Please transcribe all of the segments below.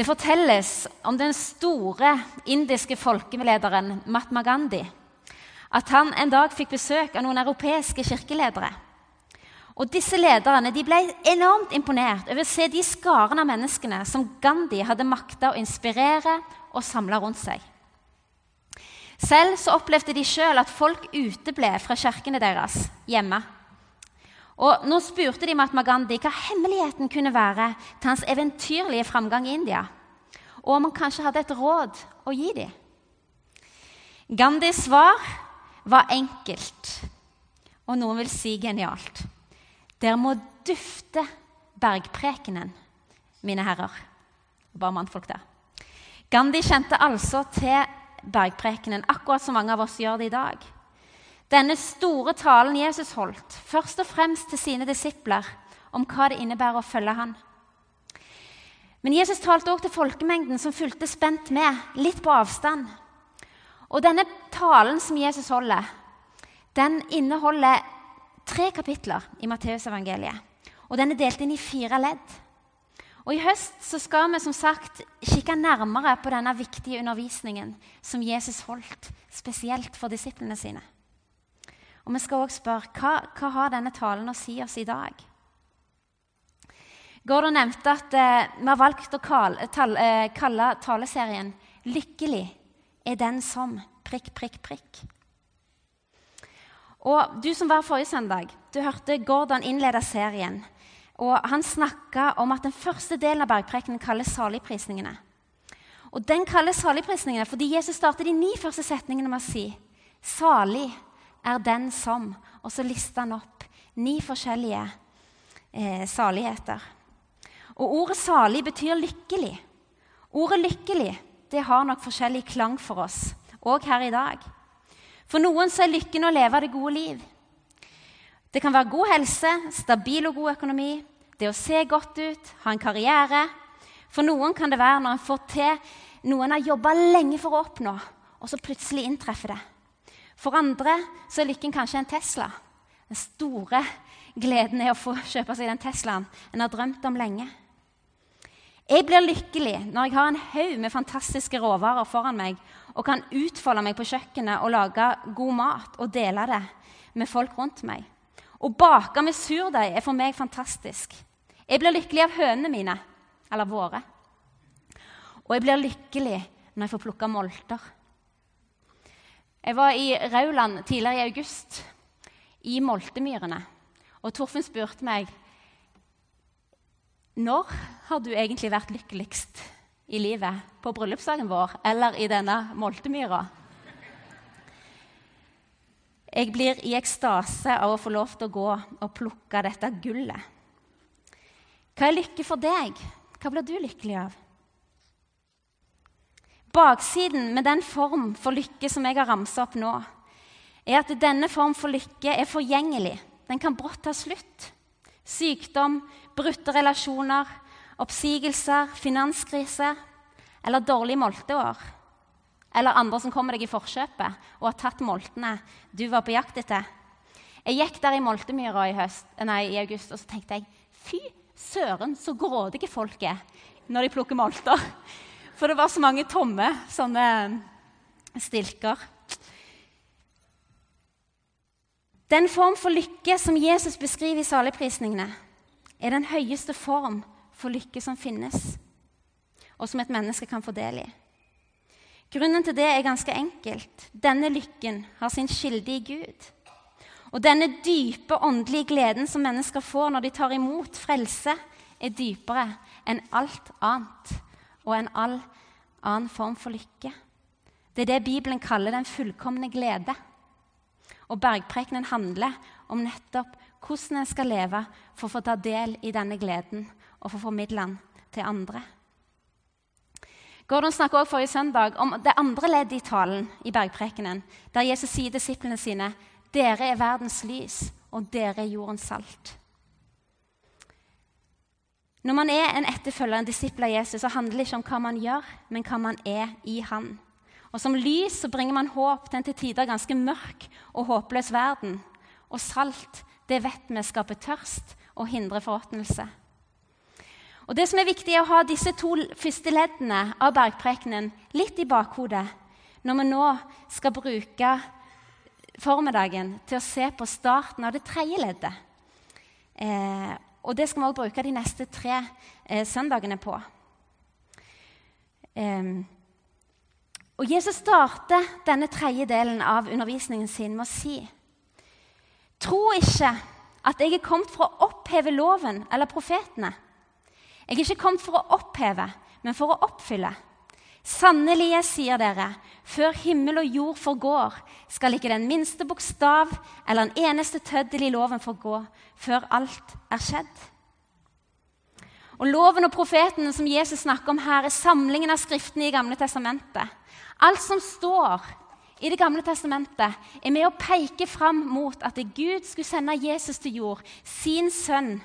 Det fortelles om den store indiske folkelederen Mahatma Gandhi. At han en dag fikk besøk av noen europeiske kirkeledere. Og Disse lederne de ble enormt imponert over å se de skarene av menneskene som Gandhi hadde makta å inspirere og samle rundt seg. Selv så opplevde de sjøl at folk uteble fra kirkene deres hjemme. Og Nå spurte de Mahatma Gandhi hva hemmeligheten kunne være til hans eventyrlige framgang i India, og om han kanskje hadde et råd å gi dem. Gandhis svar var enkelt, og noen vil si genialt. Dere må dufte bergprekenen, mine herrer. Bare mannfolk der. Gandhi kjente altså til bergprekenen, akkurat som mange av oss gjør det i dag. Denne store talen Jesus holdt, først og fremst til sine disipler, om hva det innebærer å følge han. Men Jesus talte også til folkemengden som fulgte spent med, litt på avstand. Og denne talen som Jesus holder, den inneholder tre kapitler i Matteusevangeliet. Og den er delt inn i fire ledd. Og I høst så skal vi som sagt kikke nærmere på denne viktige undervisningen som Jesus holdt, spesielt for disiplene sine. Og Vi skal også spørre hva, hva har denne talen å si oss i dag? Gordon nevnte at eh, vi har valgt å kalle, tal, eh, kalle taleserien 'Lykkelig er den som prikk, prikk, prikk'. Og Du som var forrige søndag, du hørte Gordon innlede serien. Og Han snakka om at den første delen av bergprekenen kalles saligprisningene. Og Den kalles saligprisningene fordi Jesus startet de ni første setningene med å si Salig er den som Og så lister han opp ni forskjellige eh, saligheter. Og Ordet salig betyr lykkelig. Ordet lykkelig det har nok forskjellig klang for oss, òg her i dag. For noen så er lykken å leve det gode liv. Det kan være god helse, stabil og god økonomi, det å se godt ut, ha en karriere. For noen kan det være når en får til noe en har jobba lenge for å oppnå, og så plutselig inntreffer det. For andre så er lykken kanskje en Tesla. Den store gleden er å få kjøpe seg den Teslaen en har drømt om lenge. Jeg blir lykkelig når jeg har en haug med fantastiske råvarer foran meg og kan utfolde meg på kjøkkenet og lage god mat og dele det med folk rundt meg. Å bake med surdeig er for meg fantastisk. Jeg blir lykkelig av hønene mine, eller våre. Og jeg blir lykkelig når jeg får plukke molter. Jeg var i Rauland tidligere i august, i Moltemyrene. Og Torfinn spurte meg når har du egentlig vært lykkeligst i livet? På bryllupsdagen vår eller i denne moltemyra? Jeg blir i ekstase av å få lov til å gå og plukke dette gullet. Hva er lykke for deg? Hva blir du lykkelig av? Baksiden med den form for lykke som jeg har ramsa opp nå, er at denne form for lykke er forgjengelig. Den kan brått ta slutt. Sykdom, brutte relasjoner, oppsigelser, finanskrise eller dårlig molteår. Eller andre som kommer deg i forkjøpet og har tatt moltene du var på jakt etter. Jeg gikk der i Moltemyra i, høst, nei, i august og så tenkte jeg, fy søren, så grådige folk er når de plukker molter. For det var så mange tomme sånne stilker. Den form for lykke som Jesus beskriver i saligprisningene, er den høyeste form for lykke som finnes, og som et menneske kan få del i. Grunnen til det er ganske enkelt. Denne lykken har sin kilde i Gud. Og denne dype åndelige gleden som mennesker får når de tar imot frelse, er dypere enn alt annet og enn all annen form for lykke. Det er det Bibelen kaller den fullkomne glede. Og bergprekenen handler om nettopp hvordan en skal leve for å få ta del i denne gleden og få formidle den til andre. Gordon snakket også forrige søndag om det andre leddet i talen i bergprekenen, der Jesus sier disiplene sine dere er verdens lys, og dere er jordens salt. Når man er en etterfølger, en disippel av Jesus, så handler det ikke om hva man gjør, men hva man er i Han. Og Som lys så bringer man håp til en til tider ganske mørk og håpløs verden. Og salt, det vet vi skaper tørst og hindrer forråtnelse. Og Det som er viktig, er å ha disse to første leddene av bergprekenen litt i bakhodet når vi nå skal bruke formiddagen til å se på starten av det tredje leddet. Eh, og det skal vi også bruke de neste tre eh, søndagene på. Um, og Jesus starter denne tredje delen av undervisningen sin med å si Tro ikke at jeg er kommet for å oppheve loven eller profetene. Jeg er ikke kommet for å oppheve, men for å oppfylle. Sannelig, jeg sier dere, før himmel og jord forgår, skal ikke den minste bokstav eller en eneste tøddel i loven forgå, før alt er skjedd. Og Loven og profetene som Jesus snakker om her, er samlingen av skriftene i Gamle testamentet. Alt som står i Det gamle testamentet, er med å peke fram mot at Gud skulle sende Jesus til jord, sin sønn,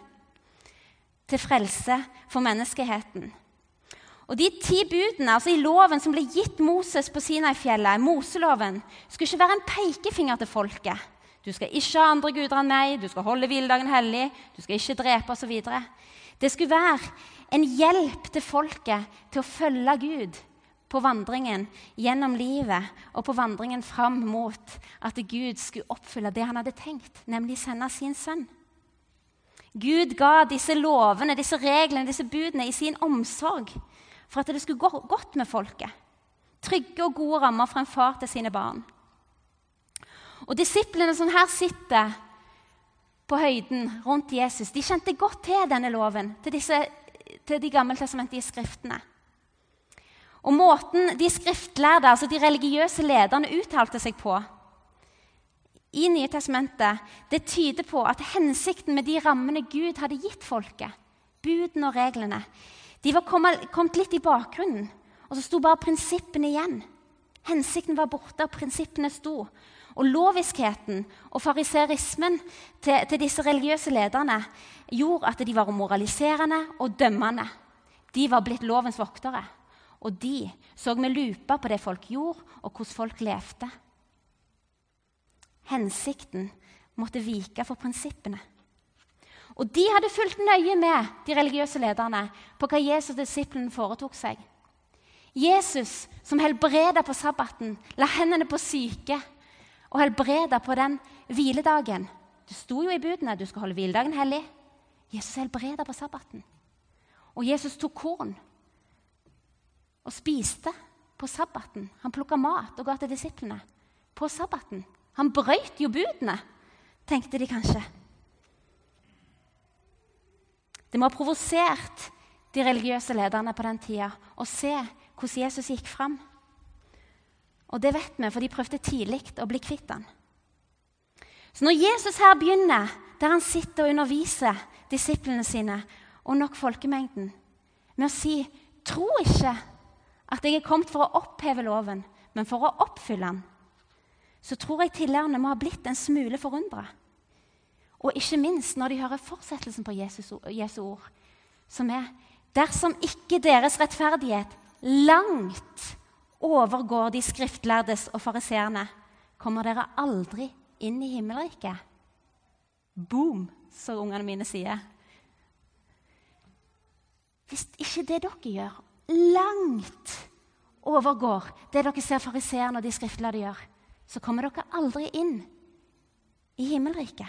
til frelse for menneskeheten. Og De ti budene altså i loven som ble gitt Moses på Sinai-fjellet, Moseloven, skulle ikke være en pekefinger til folket. Du skal ikke ha andre guder enn meg, du skal holde hviledagen hellig, du skal ikke drepe osv. Det skulle være en hjelp til folket til å følge Gud på vandringen gjennom livet og på vandringen fram mot at Gud skulle oppfylle det han hadde tenkt, nemlig sende sin sønn. Gud ga disse lovene, disse reglene, disse budene i sin omsorg for at det skulle gå godt med folket. Trygge og gode rammer fra en far til sine barn. Og Disiplene som her sitter på høyden rundt Jesus, de kjente godt til denne loven, til, disse, til de gammeltestamentlige skriftene. Og Måten de skriftlærde, altså de religiøse lederne, uttalte seg på i Nye testamentet, det tyder på at hensikten med de rammene Gud hadde gitt folket, budene og reglene, de var kommet, litt i bakgrunnen, og så sto bare prinsippene igjen. Hensikten var borte, og prinsippene sto. Og loviskheten og fariserismen til, til, disse religiøse lederne gjorde at de var moraliserende og dømmende. De var blitt lovens voktere. Og de så med lupa på det folk gjorde, og hvordan folk levde. Hensikten måtte vike for prinsippene. Og de hadde fulgt nøye med, de religiøse lederne, på hva Jesus og disiplene foretok seg. Jesus, som helbreda på sabbaten, la hendene på syke og helbreda på den hviledagen. Det sto jo i budene du skal holde hviledagen hellig. Jesus helbreda på sabbaten. Og Jesus tok korn og spiste på sabbaten. Han plukka mat og ga til disiplene på sabbaten. Han brøyt jo budene, tenkte de kanskje. Det må ha provosert de religiøse lederne på den tida å se hvordan Jesus gikk fram. Og det vet vi, for de prøvde tidlig å bli kvitt han. Så når Jesus her begynner, der han sitter og underviser disiplene sine og nok folkemengden, med å si Tro ikke at jeg er kommet for å oppheve loven, men for å oppfylle den, så tror jeg tilhørende må ha blitt en smule forundra. Og ikke minst når de hører fortsettelsen på Jesus, Jesu ord, som er Dersom ikke deres rettferdighet langt overgår de skriftlærdes og fariseerne, kommer dere aldri inn i himmelriket. Boom, så ungene mine sier. Hvis ikke det dere gjør, langt overgår det dere ser fariseerne og de skriftlærde gjør, så kommer dere aldri inn i himmelriket.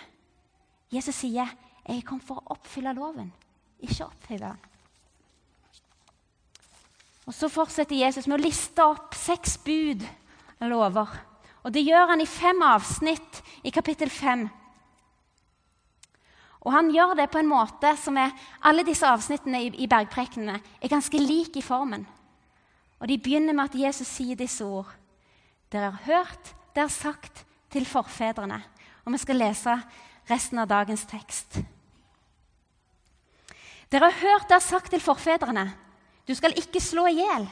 Jesus sier, 'Jeg kom for å oppfylle loven, ikke oppfylle den'. Og Så fortsetter Jesus med å liste opp seks bud og lover. Og Det gjør han i fem avsnitt i kapittel fem. Og Han gjør det på en måte som er Alle disse avsnittene i, i bergprekenene er ganske like i formen. Og De begynner med at Jesus sier disse ord. Dere har hørt, dere har sagt til forfedrene. Og Vi skal lese resten av dagens tekst. Dere har hørt det er sagt til forfedrene du skal ikke slå i hjel.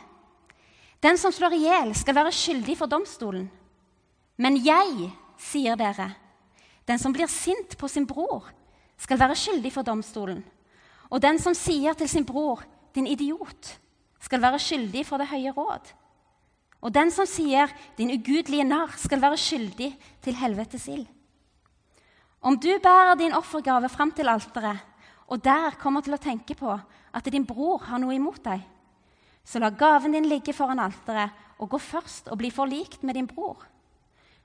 Den som slår i hjel, skal være skyldig for domstolen. Men jeg, sier dere, den som blir sint på sin bror, skal være skyldig for domstolen. Og den som sier til sin bror, din idiot, skal være skyldig for det høye råd. Og den som sier, din ugudelige narr, skal være skyldig til helvetes ild. Om du bærer din offergave fram til alteret og der kommer til å tenke på at din bror har noe imot deg, så la gaven din ligge foran alteret og gå først og bli forlikt med din bror.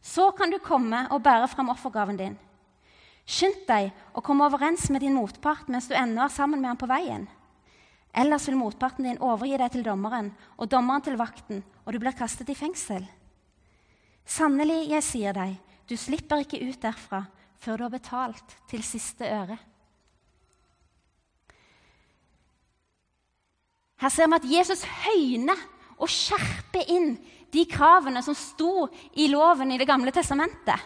Så kan du komme og bære fram offergaven din. Skynd deg å komme overens med din motpart mens du ennå er sammen med ham på veien. Ellers vil motparten din overgi deg til dommeren og dommeren til vakten, og du blir kastet i fengsel. Sannelig, jeg sier deg, du slipper ikke ut derfra før du har betalt til siste øre. Her ser vi at Jesus høyner og skjerper inn de kravene som sto i loven i Det gamle testamentet.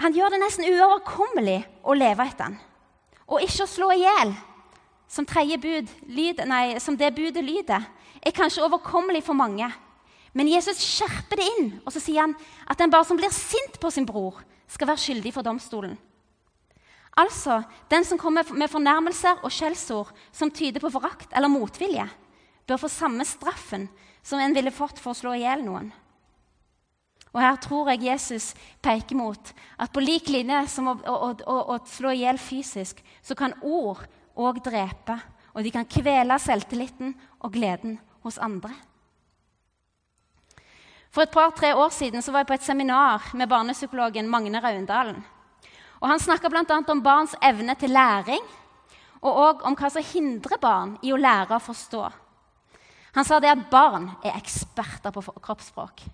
Han gjør det nesten uoverkommelig å leve etter den. Og ikke å slå i hjel, som, bud, som det budet lyder, er kanskje overkommelig for mange. Men Jesus skjerper det inn, og så sier han at den bare som blir sint på sin bror, skal være skyldig for domstolen. Altså, den som kommer med fornærmelser og skjellsord som tyder på forakt eller motvilje, bør få samme straffen som en ville fått for å slå i hjel noen. Og Her tror jeg Jesus peker mot at på lik linje som å, å, å, å slå i hjel fysisk, så kan ord òg drepe. Og de kan kvele selvtilliten og gleden hos andre. For et par-tre år siden var jeg på et seminar med barnepsykologen Magne Raundalen. Og Han snakka bl.a. om barns evne til læring, og òg om hva som hindrer barn i å lære å forstå. Han sa det at barn er eksperter på kroppsspråk.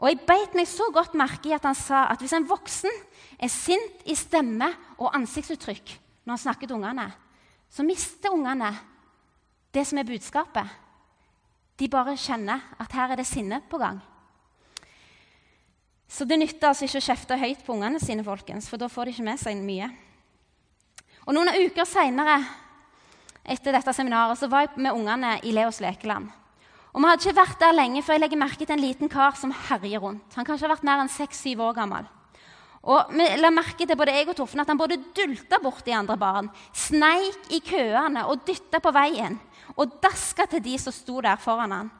Og Jeg beit meg så godt merke i at han sa at hvis en voksen er sint i stemme og ansiktsuttrykk når han snakker til ungene, så mister ungene det som er budskapet. De bare kjenner at her er det sinne på gang. Så det nytter altså ikke å kjefte høyt på ungene sine, folkens, for da får de ikke med seg mye. Og Noen uker seinere etter dette seminaret så var jeg med ungene i Leos lekeland. Og Vi hadde ikke vært der lenge før jeg legger merke til en liten kar som herjer rundt. Han kanskje har vært mer enn seks-syv år gammel. Og vi la merke til både jeg og Torfen at han både dulta borti andre barn, sneik i køene og dytta på veien og daska til de som sto der foran han.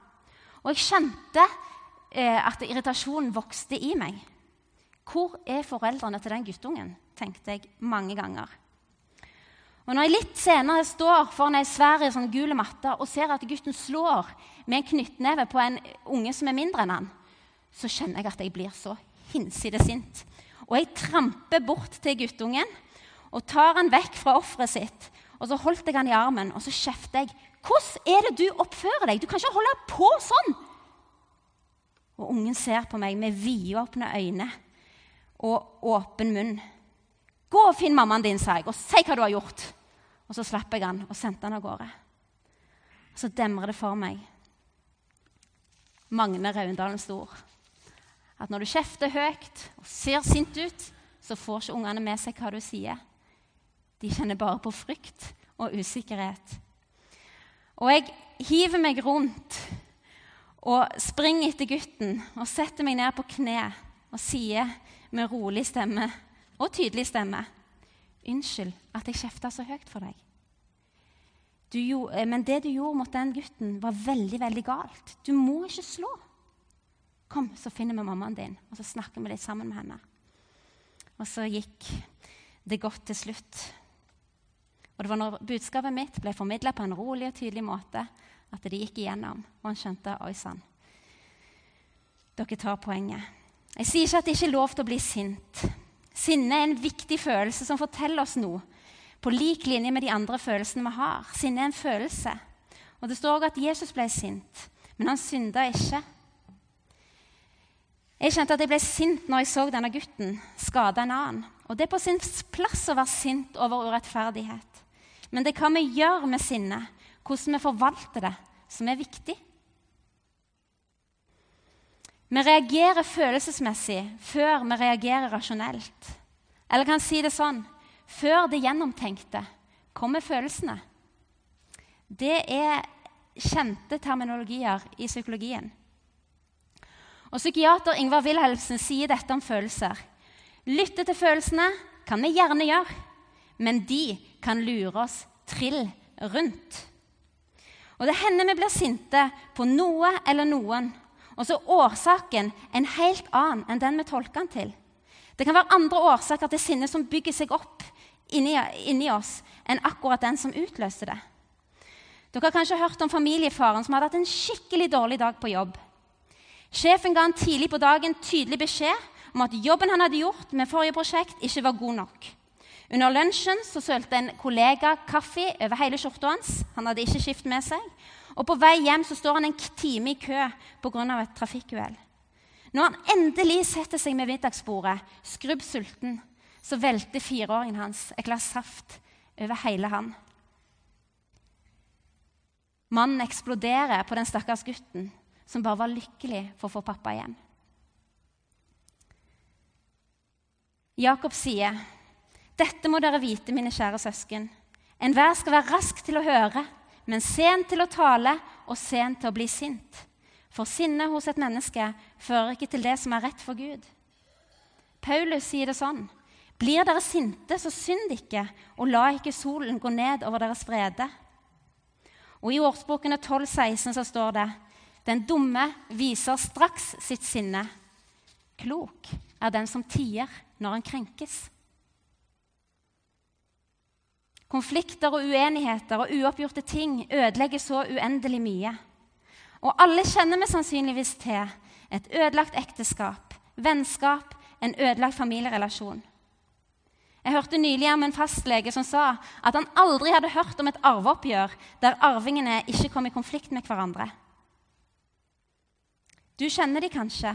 Og jeg kjente eh, at irritasjonen vokste i meg. Hvor er foreldrene til den guttungen? tenkte jeg mange ganger. Og Når jeg litt senere står foran ei svær sånn gul matte og ser at gutten slår med en knyttneve på en unge som er mindre enn han, så kjenner jeg at jeg blir så hinsides sint. Og jeg tramper bort til guttungen og tar han vekk fra offeret sitt. Og så holdt jeg han i armen og så kjefter jeg. 'Hvordan er det du oppfører deg? Du kan ikke holde på sånn!' Og ungen ser på meg med vidåpne øyne og åpen munn. 'Gå og finn mammaen din', sa jeg, 'og si hva du har gjort.' Og så slapp jeg han og sendte han av gårde. Og så demrer det for meg Magne Raundalen Stor, At når du kjefter høyt og ser sint ut, så får ikke ungene med seg hva du sier. De kjenner bare på frykt og usikkerhet. Og jeg hiver meg rundt og springer etter gutten og setter meg ned på kne og sier med rolig stemme og tydelig stemme Unnskyld at jeg kjefta så høyt for deg. Du, eh, men det du gjorde mot den gutten, var veldig, veldig galt. Du må ikke slå. Kom, så finner vi mammaen din, og så snakker vi litt sammen med henne. Og så gikk det godt til slutt. Og det var når budskapet mitt ble formidla på en rolig og tydelig måte, at det gikk igjennom, og han skjønte Oi sann. Dere tar poenget. Jeg sier ikke at det ikke er lov til å bli sint. Sinne er en viktig følelse som forteller oss noe, på lik linje med de andre følelsene vi har. Sinne er en følelse. Og Det står også at Jesus ble sint, men han synda ikke. Jeg kjente at jeg ble sint når jeg så denne gutten skade en annen. Og Det er på sin plass å være sint over urettferdighet. Men det er hva vi gjør med sinnet, hvordan vi forvalter det, som er viktig. Vi reagerer følelsesmessig før vi reagerer rasjonelt. Eller kan si det sånn før det gjennomtenkte kommer følelsene. Det er kjente terminologier i psykologien. Og Psykiater Ingvar Wilhelmsen sier dette om følelser. Lytte til følelsene kan vi gjerne gjøre, men de kan lure oss trill rundt. Og Det hender vi blir sinte på noe eller noen og så er årsaken en helt annen enn den vi tolker den til. Det kan være andre årsaker til sinne som bygger seg opp inni, inni oss enn akkurat den som utløste det. Dere har kanskje hørt om familiefaren som hadde hatt en skikkelig dårlig dag på jobb. Sjefen ga han tidlig på dagen tydelig beskjed om at jobben han hadde gjort med forrige prosjekt, ikke var god nok. Under lunsjen så sølte en kollega kaffe over hele skjorta hans. Han hadde ikke skift med seg. Og på vei hjem så står han en time i kø pga. et trafikkuhell. Når han endelig setter seg med middagsbordet, skrubb sulten, så velter fireåringen hans et glass saft over hele han. Mannen eksploderer på den stakkars gutten som bare var lykkelig for å få pappa hjem. Jakob sier, 'Dette må dere vite, mine kjære søsken.' 'Enhver skal være rask til å høre, men sen til å tale og sen til å bli sint.' For sinnet hos et menneske fører ikke til det som er rett for Gud. Paulus sier det sånn.: Blir dere sinte, så synd ikke, og la ikke solen gå ned over deres vrede. Og I årsbokene 12-16 så står det den dumme viser straks sitt sinne. Klok er den som tier når han krenkes. Konflikter og uenigheter og uoppgjorte ting ødelegger så uendelig mye. Og alle kjenner vi sannsynligvis til et ødelagt ekteskap, vennskap, en ødelagt familierelasjon. Jeg hørte nylig om en fastlege som sa at han aldri hadde hørt om et arveoppgjør der arvingene ikke kom i konflikt med hverandre. Du kjenner de kanskje.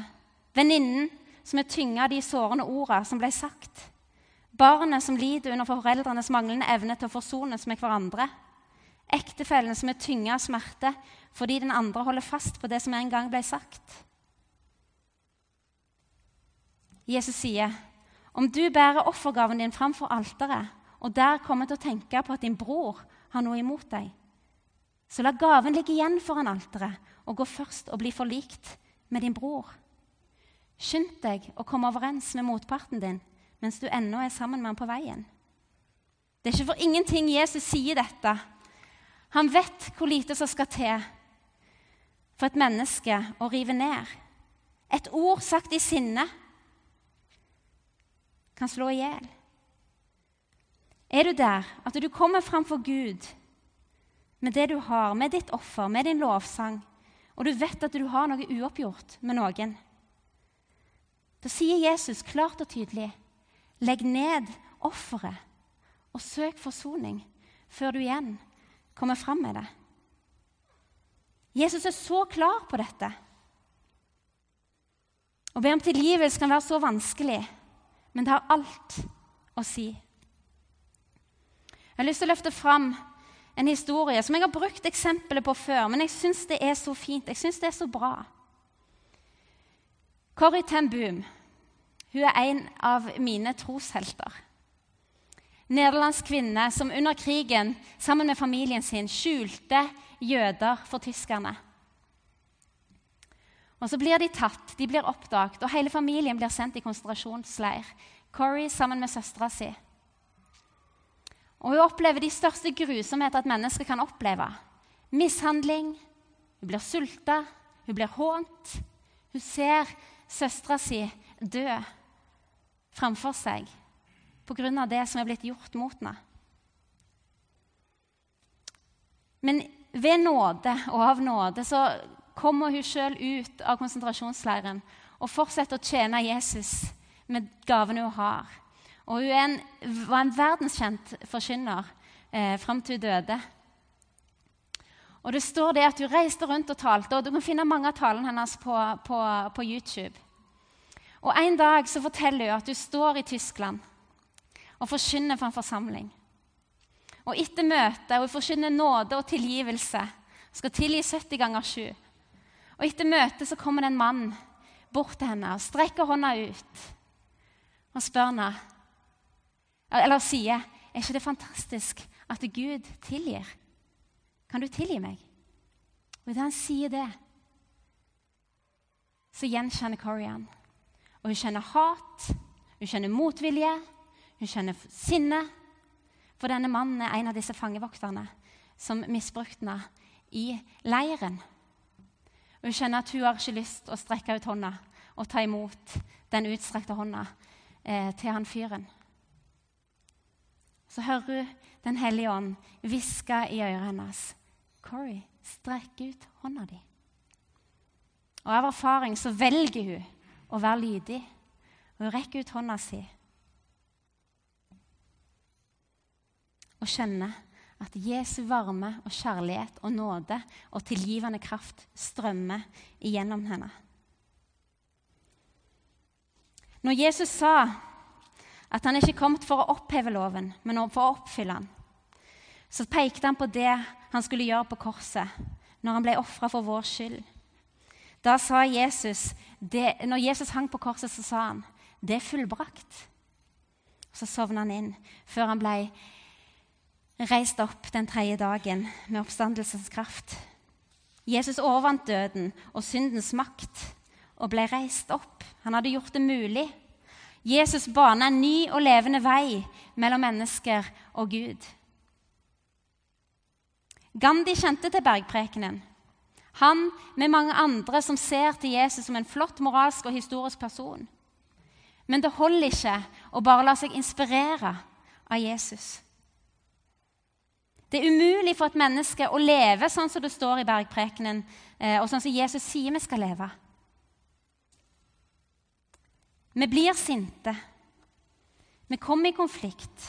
Venninnen som er tynga av de sårende ordene som ble sagt. Barnet som lider under foreldrenes manglende evne til å forsones med hverandre. Ektefellen som er tynga av smerte fordi den andre holder fast på det som en gang ble sagt. Jesus sier, 'Om du bærer offergaven din framfor alteret' 'og der kommer til å tenke på at din bror har noe imot deg' 'så la gaven ligge igjen foran alteret og gå først og bli forlikt med din bror. Skynd deg å komme overens med motparten din mens du ennå er sammen med ham på veien. Det er ikke for ingenting Jesus sier dette. Han vet hvor lite som skal til for et menneske å rive ned. Et ord sagt i sinne kan slå i hjel. Er du der at du kommer framfor Gud med det du har, med ditt offer, med din lovsang, og du vet at du har noe uoppgjort med noen, da sier Jesus klart og tydelig legg ned offeret og søk forsoning før du igjen kommer fram med det. Jesus er så klar på dette. Å be om tilgivelse kan være så vanskelig, men det har alt å si. Jeg har lyst til å løfte fram en historie som jeg har brukt eksempelet på før, men jeg syns det er så fint. Jeg syns det er så bra. Corrie ten Boom hun er en av mine troshelter. Nederlandsk kvinne som under krigen sammen med familien sin skjulte jøder for tyskerne. Og Så blir de tatt, de blir oppdaget, og hele familien blir sendt i konsentrasjonsleir. Corrie sammen med søstera si. Og hun opplever de største grusomheter et menneske kan oppleve. Mishandling, hun blir sulta, hun blir hånt. Hun ser søstera si dø framfor seg pga. det som er blitt gjort mot henne. Men ved nåde og av nåde så kommer hun sjøl ut av konsentrasjonsleiren og fortsetter å tjene Jesus med gavene hun har. Og hun en, var en verdenskjent forkynner eh, fram til hun døde. Og det står det at Hun reiste rundt og talte, og du kan finne mange av talene hennes på, på, på, YouTube. Og En dag så forteller hun at hun står i Tyskland og forkynner for en forsamling. Og Etter møtet hun forkynner nåde og tilgivelse. Skal tilgi 70 ganger 7. Og Etter møtet så kommer det en mann bort til henne og strekker hånda ut og spør henne eller sier, 'Er ikke det fantastisk at Gud tilgir?' Kan du tilgi meg? Og idet han sier det, så gjenkjenner Corrie han. Og hun kjenner hat, hun kjenner motvilje, hun kjenner sinne. For denne mannen er en av disse fangevokterne som misbrukte henne i leiren. Og Hun kjenner at hun har ikke lyst å strekke ut hånda og ta imot den utstrekte hånda eh, til han fyren. så hører hun Den hellige ånd hviske i øret hennes. Corey, strekk ut hånda di. Og Av erfaring så velger hun å være lydig, og hun rekker ut hånda si. Og kjenner at Jesu varme og kjærlighet og nåde og tilgivende kraft strømmer igjennom henne. Når Jesus sa at han ikke kom for å oppheve loven, men for å oppfylle den, så pekte han på det han skulle gjøre på korset når han ble ofra for vår skyld. Da sa Jesus, det, når Jesus hang på korset, så sa han det er fullbrakt. Så sovna han inn før han ble reist opp den tredje dagen med oppstandelsens kraft. Jesus overvant døden og syndens makt og ble reist opp. Han hadde gjort det mulig. Jesus bana en ny og levende vei mellom mennesker og Gud. Gandhi kjente til bergprekenen. Han med mange andre som ser til Jesus som en flott moralsk og historisk person. Men det holder ikke å bare la seg inspirere av Jesus. Det er umulig for et menneske å leve sånn som det står i bergprekenen, eh, og sånn som Jesus sier vi skal leve. Vi blir sinte. Vi kommer i konflikt.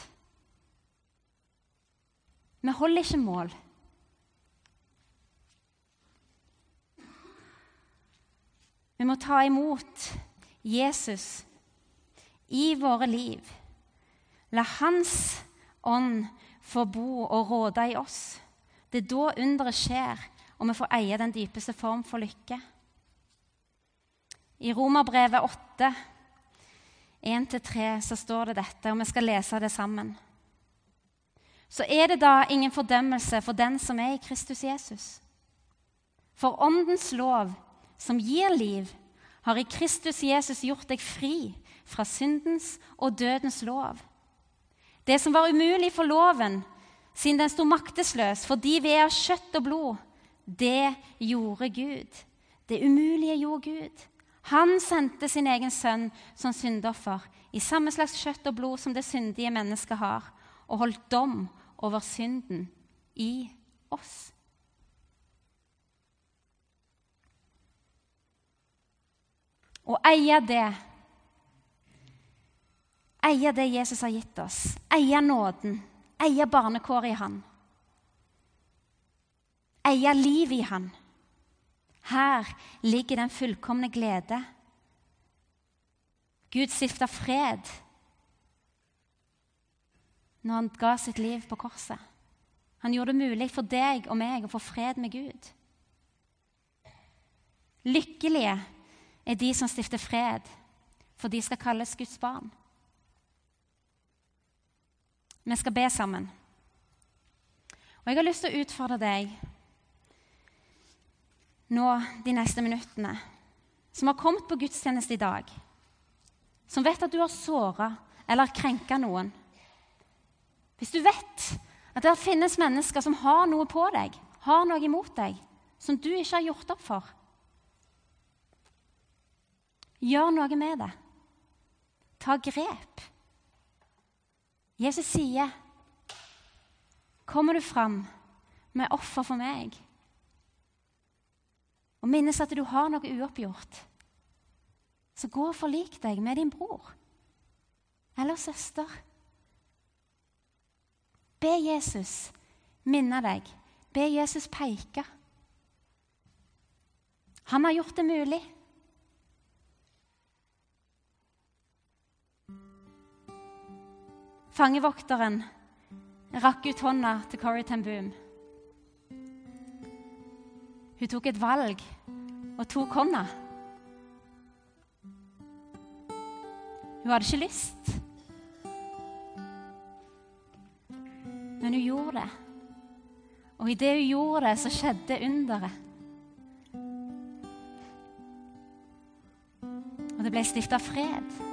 Vi holder ikke mål. Vi må ta imot Jesus i våre liv. La Hans ånd få bo og råde i oss. Det er da underet skjer, og vi får eie den dypeste form for lykke. I Romerbrevet 8 1-3 så står det dette, og vi skal lese det sammen. Så er det da ingen fordømmelse for den som er i Kristus Jesus. For Åndens lov, som gir liv, har i Kristus Jesus gjort deg fri fra syndens og dødens lov. Det som var umulig for loven, siden den sto maktesløs fordi vi er av kjøtt og blod, det gjorde Gud. Det umulige gjorde Gud. Han sendte sin egen sønn som syndoffer i samme slags kjøtt og blod som det syndige mennesket har, og holdt dom over synden i oss. Å eie det, eie det Jesus har gitt oss, eie nåden, eie barnekåret i Han, eie livet i Han her ligger den fullkomne glede. Gud stifta fred når han ga sitt liv på korset. Han gjorde det mulig for deg og meg å få fred med Gud. Lykkelige er de som stifter fred, for de skal kalles Guds barn. Vi skal be sammen. Og Jeg har lyst til å utfordre deg nå de neste minuttene, som har kommet på gudstjeneste i dag, som vet at du har såra eller krenka noen Hvis du vet at det finnes mennesker som har noe på deg, har noe imot deg, som du ikke har gjort opp for Gjør noe med det. Ta grep. Jesus sier, 'Kommer du fram med offer for meg?' og minnes at du har noe uoppgjort, så gå og forlik deg med din bror eller søster. Be Jesus minne deg. Be Jesus peke. Han har gjort det mulig. Fangevokteren rakk ut hånda til Corrie ten Boom. Hun tok et valg og tok hånda. Hun hadde ikke lyst. Men hun gjorde det. Og idet hun gjorde det, så skjedde underet. Og det ble stifta fred.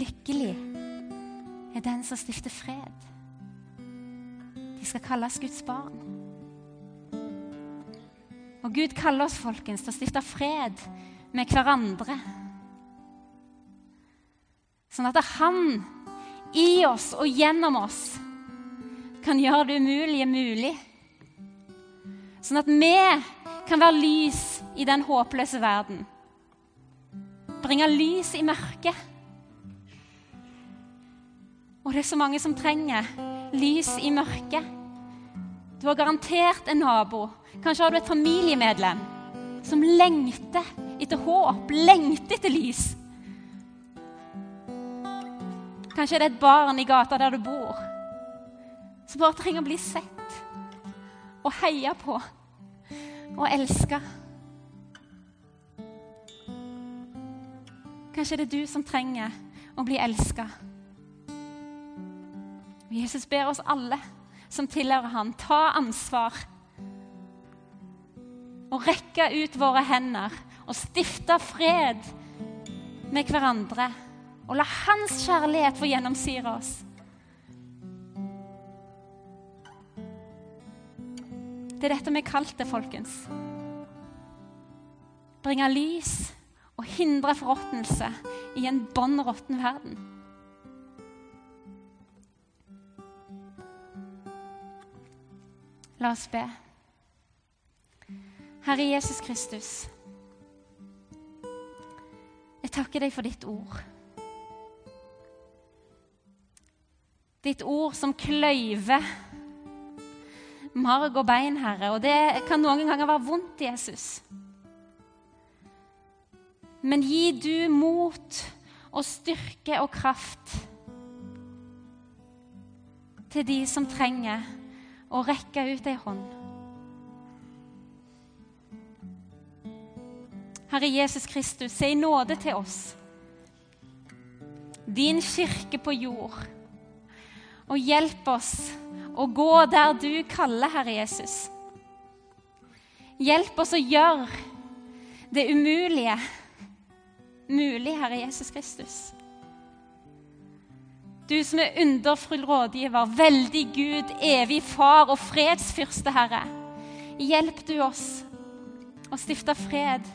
Lykkelig er den som stifter fred. De skal kalles Guds barn. Og Gud kaller oss folkens, til å stifte fred med hverandre. Sånn at han i oss og gjennom oss kan gjøre det umulige mulig. Sånn at vi kan være lys i den håpløse verden. Bringe lys i mørket. Og det er så mange som trenger lys i mørket. Du har garantert en nabo. Kanskje har du et familiemedlem som lengter etter håp, lengter etter lys. Kanskje er det et barn i gata der du bor, som bare trenger å bli sett og heia på og elska. Kanskje er det du som trenger å bli elska. Jesus ber oss alle som tilhører han, ta ansvar. Og rekke ut våre hender og stifte fred med hverandre. Og la hans kjærlighet få gjennomsyre oss. Det er dette vi kalt det, folkens. Bringe lys og hindre forråtnelse i en bånn verden. La oss be. Herre Jesus Kristus, jeg takker deg for ditt ord. Ditt ord som kløyver marg og bein, Herre. Og det kan noen ganger være vondt, Jesus. Men gi du mot og styrke og kraft til de som trenger å rekke ut ei hånd. Herre Jesus Kristus, si nåde til oss, din kirke på jord, og hjelp oss å gå der du kaller, Herre Jesus. Hjelp oss å gjøre det umulige mulig, Herre Jesus Kristus. Du som er underfull rådgiver, veldig Gud, evig far og fredsfyrste, Herre. Hjelp du oss å stifte fred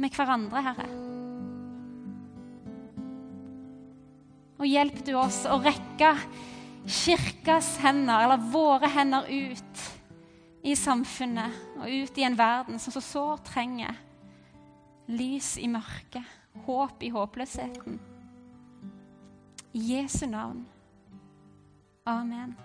med hverandre, Herre. Og hjelp du oss å rekke kirkas hender, eller våre hender, ut i samfunnet og ut i en verden som så sårt trenger lys i mørket, håp i håpløsheten. I Jesu navn. Amen.